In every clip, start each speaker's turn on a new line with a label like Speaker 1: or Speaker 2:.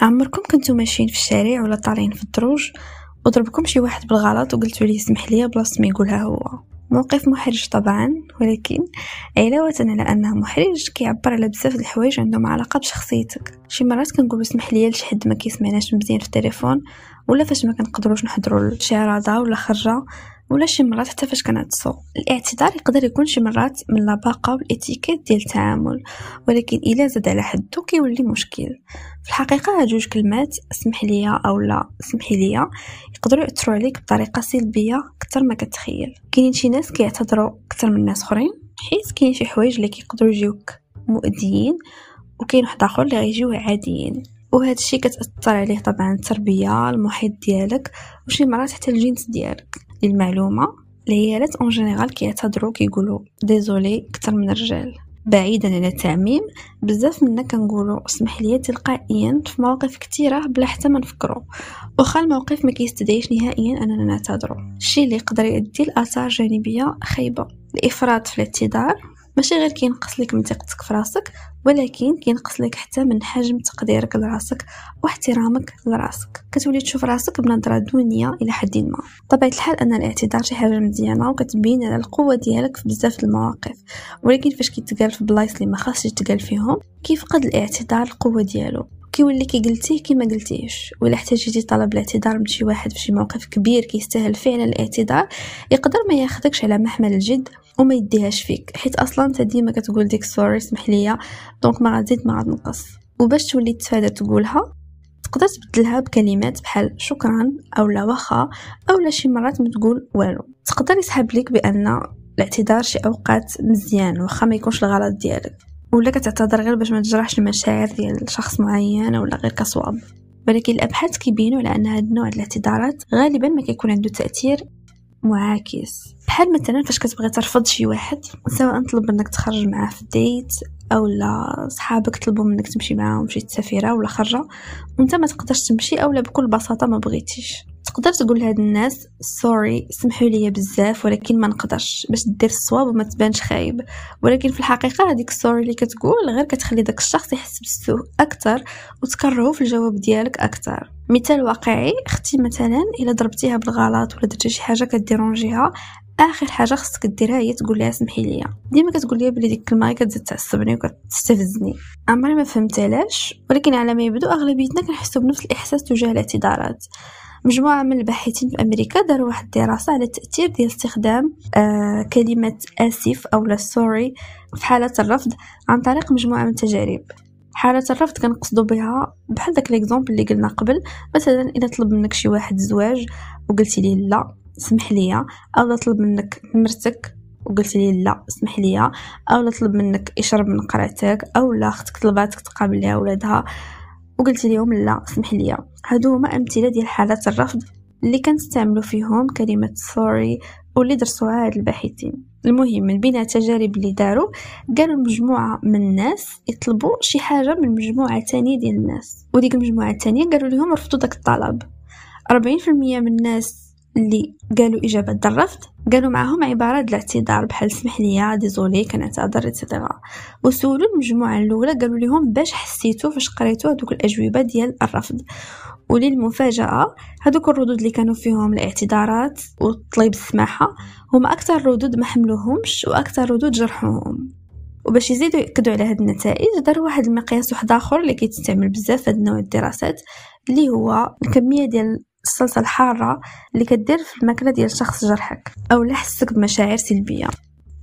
Speaker 1: عمركم كنتو ماشيين في الشارع ولا طالعين في الدروج؟ وضربكم شي واحد بالغلط وقلتوا ليه سمح لي بلاصه ما يقولها هو. موقف محرج طبعا ولكن علاوة على أنه محرج كيعبر على بزاف الحوايج عندهم علاقة بشخصيتك. شي مرات كنقولوا سمح لي لشي حد ما كيسمعناش مزيان في التليفون ولا فاش ما كنقدروش نحضروا لشي عراضه ولا خرجة ولا شي مرات حتى فاش كنعطسو. الاعتذار يقدر يكون شي مرات من لباقه والاتيكيت ديال التعامل ولكن إلا زاد على حدو كيولي مشكل. في الحقيقة هاد جوج كلمات اسمح ليا أو لا سمحي ليا يقدروا يأثروا عليك بطريقة سلبية أكثر ما كتخيل. كاينين شي ناس كيعتذروا أكثر من ناس أخرين حيت كاين شي حوايج اللي كيقدروا يجيوك مؤذيين وكاين واحد آخر اللي غيجيو عاديين. وهذا الشيء كتأثر عليه طبعا التربية المحيط ديالك وشي مرات حتى الجنس ديالك. للمعلومه العيالات en général كيعتذروا كيقولوا désolé أكثر من الرجال. بعيدا عن التعميم بزاف منا كنقولوا اسمح لي تلقائيا في مواقف كثيرة بلا حتى ما نفكروا. واخا الموقف ما كيستدعيش نهائيا أننا نعتذروا. الشيء اللي يقدر يؤدي لآثار جانبية خايبة. الإفراط في الإعتذار. ماشي غير كينقص لك من ثقتك في راسك ولكن كينقص لك حتى من حجم تقديرك لراسك واحترامك لراسك. كتولي تشوف راسك بنظرة دونية إلى حد ما. طبيعة الحال أن الاعتذار شي حاجة مزيانة وكتبين على القوة ديالك في بزاف المواقف. ولكن فاش كيتقال في بلايص اللي ما خاصش يتقال فيهم كيفقد الاعتذار القوة ديالو. كيولي كي قلتيه كي ما قلتيش ولا احتاجيتي طلب الاعتذار من شي واحد في شي موقف كبير كيستاهل فعلا الاعتذار يقدر ما ياخذكش على محمل الجد. وما يديهاش فيك. حيت أصلا انت ديما كتقول ديك sorry سمح ليا. donc ما غتزيد ما غتنقص وباش تولي تفادى تقولها تقدر تبدلها بكلمات بحال شكرا أو لا واخا أو لا شي مرات ما تقول والو. تقدر يسحب لك بأن الاعتذار شي أوقات مزيان واخا ما يكونش الغلط ديالك. ولا كتعتذر غير باش ما تجرحش المشاعر ديال شخص معين ولا غير كصواب. ولكن الأبحاث كيبينوا على أن هذا النوع الاعتذارات غالبا ما كيكون عنده تأثير معاكس بحال مثلا فاش كتبغي ترفض شي واحد سواء طلب منك تخرج معاه في ديت أو لا صحابك طلبوا منك تمشي معاهم شي تسافيره ولا خرجة وأنت ما تقدرش تمشي أولا بكل بساطة ما بغيتيش. تقدر تقول لهاد الناس sorry سمحوا لي بزاف ولكن ما نقدرش باش دير الصواب وما تبانش خايب. ولكن في الحقيقة هذيك ال sorry اللي كتقول غير كتخلي داك الشخص يحس بالسوء أكثر وتكرهه في الجواب ديالك أكثر مثال واقعي أختي مثلا إلا ضربتيها بالغلط ولا درتي شي حاجة كـ dérangerيها آخر حاجة خصك ديرها هي تقول لها سمحي لي ديما كتقول لي بلي ديك الكلمة كتزيد تعصبني وكتستفزني. عمري ما فهمت علاش ولكن على ما يبدو أغلبيتنا كنحسوا بنفس الإحساس تجاه الاعتذارات. مجموعة من الباحثين في أمريكا داروا واحد الدراسة على التأثير ديال استخدام آه كلمة آسف أو لا sorry في حالة الرفض عن طريق مجموعة من التجارب. حالة الرفض كنقصدو بها بحال داك l'exemple اللي قلنا قبل. مثلا إلا طلب منك شي واحد الزواج وقلتي ليه لا سمح لي أو طلب منك مرتك وقلت لي لا اسمح لي أو طلب منك يشرب من قرعتك أو لا أختك طلبات منك تقابل لها ولادها. وقلت لهم لا اسمح لي. هادو هما أمثلة ديال حالات الرفض اللي كنستعملوا فيهم كلمة sorry واللي درسوها هاد الباحثين. المهم من بين التجارب اللي داروا قالوا مجموعه من الناس يطلبوا شي حاجة من مجموعة تانية ديال الناس. وديك المجموعة الثانية قالوا لهم رفضوا داك الطلب. 40% من الناس اللي قالوا إجابة الرفض قالوا معاهم عبارات الاعتذار بحال سمح لي désolé كنعتذر et cetera وسولوا المجموعة الأولى قالوا لهم باش حسيتوا فاش قريتوا هذوك الأجوبة ديال الرفض. وللمفاجأة هذوك الردود اللي كانوا فيهم الاعتذارات وطلب السماحة هما أكثر ردود ما حملوهمش وأكثر ردود جرحوهم. وباش يزيدوا يأكدوا على هاد النتائج داروا واحد المقياس واحد آخر اللي كيتستعمل بزاف هاد النوع الدراسات اللي هو الكمية ديال الصلصة الحارة اللي كدير في الماكلة ديال شخص جرحك أو لحسك بمشاعر سلبية.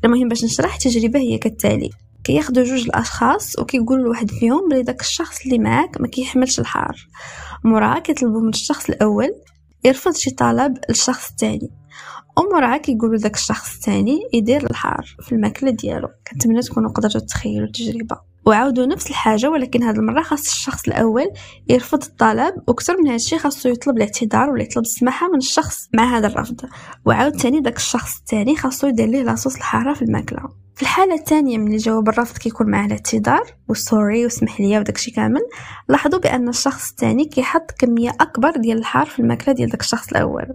Speaker 1: المهم باش نشرح التجربة هي كالتالي. كياخدو جوج الأشخاص وكيقولوا لواحد فيهم بلي داك الشخص اللي معاك ما كيحملش الحار. مورا كيطلبوا من الشخص الأول يرفض شي طلب للشخص الثاني. ومورا كيقولوا داك الشخص الثاني يدير الحار في الماكلة ديالو. كنتمنى تكونوا قدرتوا تخيلوا التجربة. وعاودوا نفس الحاجة ولكن هذه المرة خاص الشخص الأول يرفض الطلب وكثر من هادشي خاصو يطلب الاعتذار ولا يطلب السماحة من الشخص مع هذا الرفض. وعاود ثاني داك الشخص الثاني خاصو يدير ليه لاصوص الحارة في الماكلة. في الحالة الثانية من جواب الرفض كيكون معاه الاعتذار والسوري وسمح لي وداكشي كامل لاحظوا بأن الشخص الثاني كيحط كمية أكبر ديال الحار في الماكلة ديال داك الشخص الأول.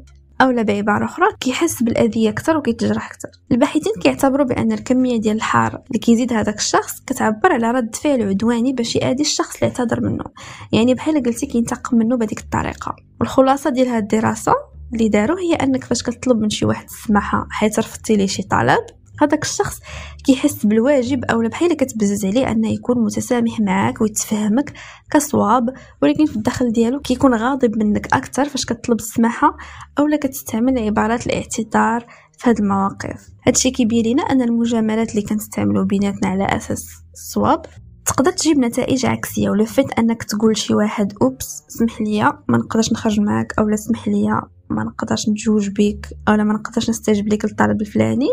Speaker 1: اولا بعباره أخرى كيحس بالأذية أكثر وكيتجرح أكثر. الباحثين كيعتبروا بأن الكمية ديال الحار اللي كيزيد هذاك الشخص كتعبر على رد فعل عدواني باش يأذي الشخص اللي اعتذر منه. يعني بحال قلتي كينتقم منه بهذيك الطريقة. والخلاصة ديال هذه الدراسة اللي داروا هي أنك فاش كتطلب من شي واحد السماحة حيت رفضتي ليه شي طلب هذاك الشخص كيحس بالواجب اولا بحال كتبزز عليه انه يكون متسامح معاك ويتفهمك كصواب ولكن في الداخل ديالو كيكون غاضب منك أكثر فاش كتطلب السماحة اولا كتستعمل عبارات الاعتذار في هذه المواقف. هادشي كيبين لنا أن المجاملات اللي كنستعملوا بيناتنا على أساس الصواب تقدر تجيب نتائج عكسية ولو فات أنك تقول شي واحد أوبس سمح لي ما نقدرش نخرج معاك اولا سمح لي ما نقدرش نتزوج بك اولا ما نقدرش نستجب لك الطلب الفلاني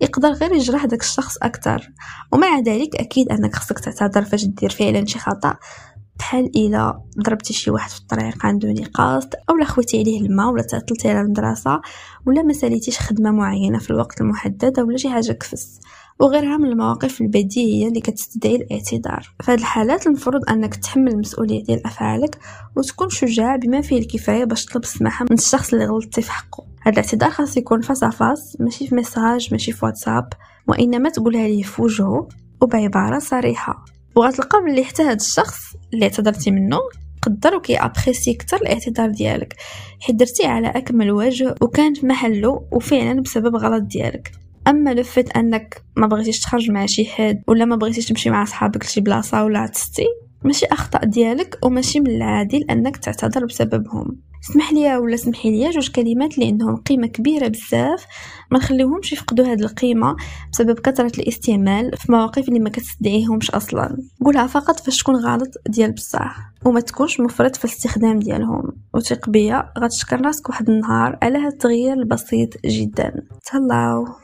Speaker 1: يقدر غير يجرح داك الشخص أكثر ومع ذلك أكيد أنك خصك تعتذر فاش دير فعلا شي خطأ بحال إلا ضربتي شي واحد في الطريق عنده نقاص اولا خويتي عليه الماء ولا تعطلتي على المدرسة ولا ما ساليتيش خدمة معينة في الوقت المحدد ولا شي حاجة كفس. وغيرها من المواقف البديهية اللي كتستدعي الاعتذار. هذه الحالات المفروض أنك تحمل المسؤولية ديال أفعالك وتكون شجاع بما فيه الكفاية باش تطلب السماحة من الشخص اللي غلطتي في حقه. هذا الاعتذار خاص يكون face à face ماشي في message ماشي في واتساب وإنما تقولها ليه في وجهه وبعبارة صريحة. وغتلقى بلي حتى هذا الشخص اللي اعتذرتي منه قدر وكي apprécier كتر الاعتذار ديالك حيت درتيه على أكمل وجه وكان في محله وفعلا بسبب غلط ديالك. أما ال fait أنك ما بغيتيش تخرج مع شي حد ولا ما بغيتيش تمشي مع صحابك لشي بلاصة ولا عطستي ماشي أخطاء ديالك وماشي من العادل أنك تعتذر بسببهم. اسمح لي ولا سمحي لي جوج كلمات اللي عندهم قيمة كبيرة بزاف ما نخليوهمش يفقدوا هذه القيمة بسبب كثرة الاستعمال في مواقف اللي ما كتستدعيهمش أصلا. قولها فقط فاش تكون غلط ديال بصح وما تكونش مفرط في الاستخدام ديالهم. وثق بيا غتشكر راسك واحد النهار على هذا التغيير البسيط جدا. تهلاو.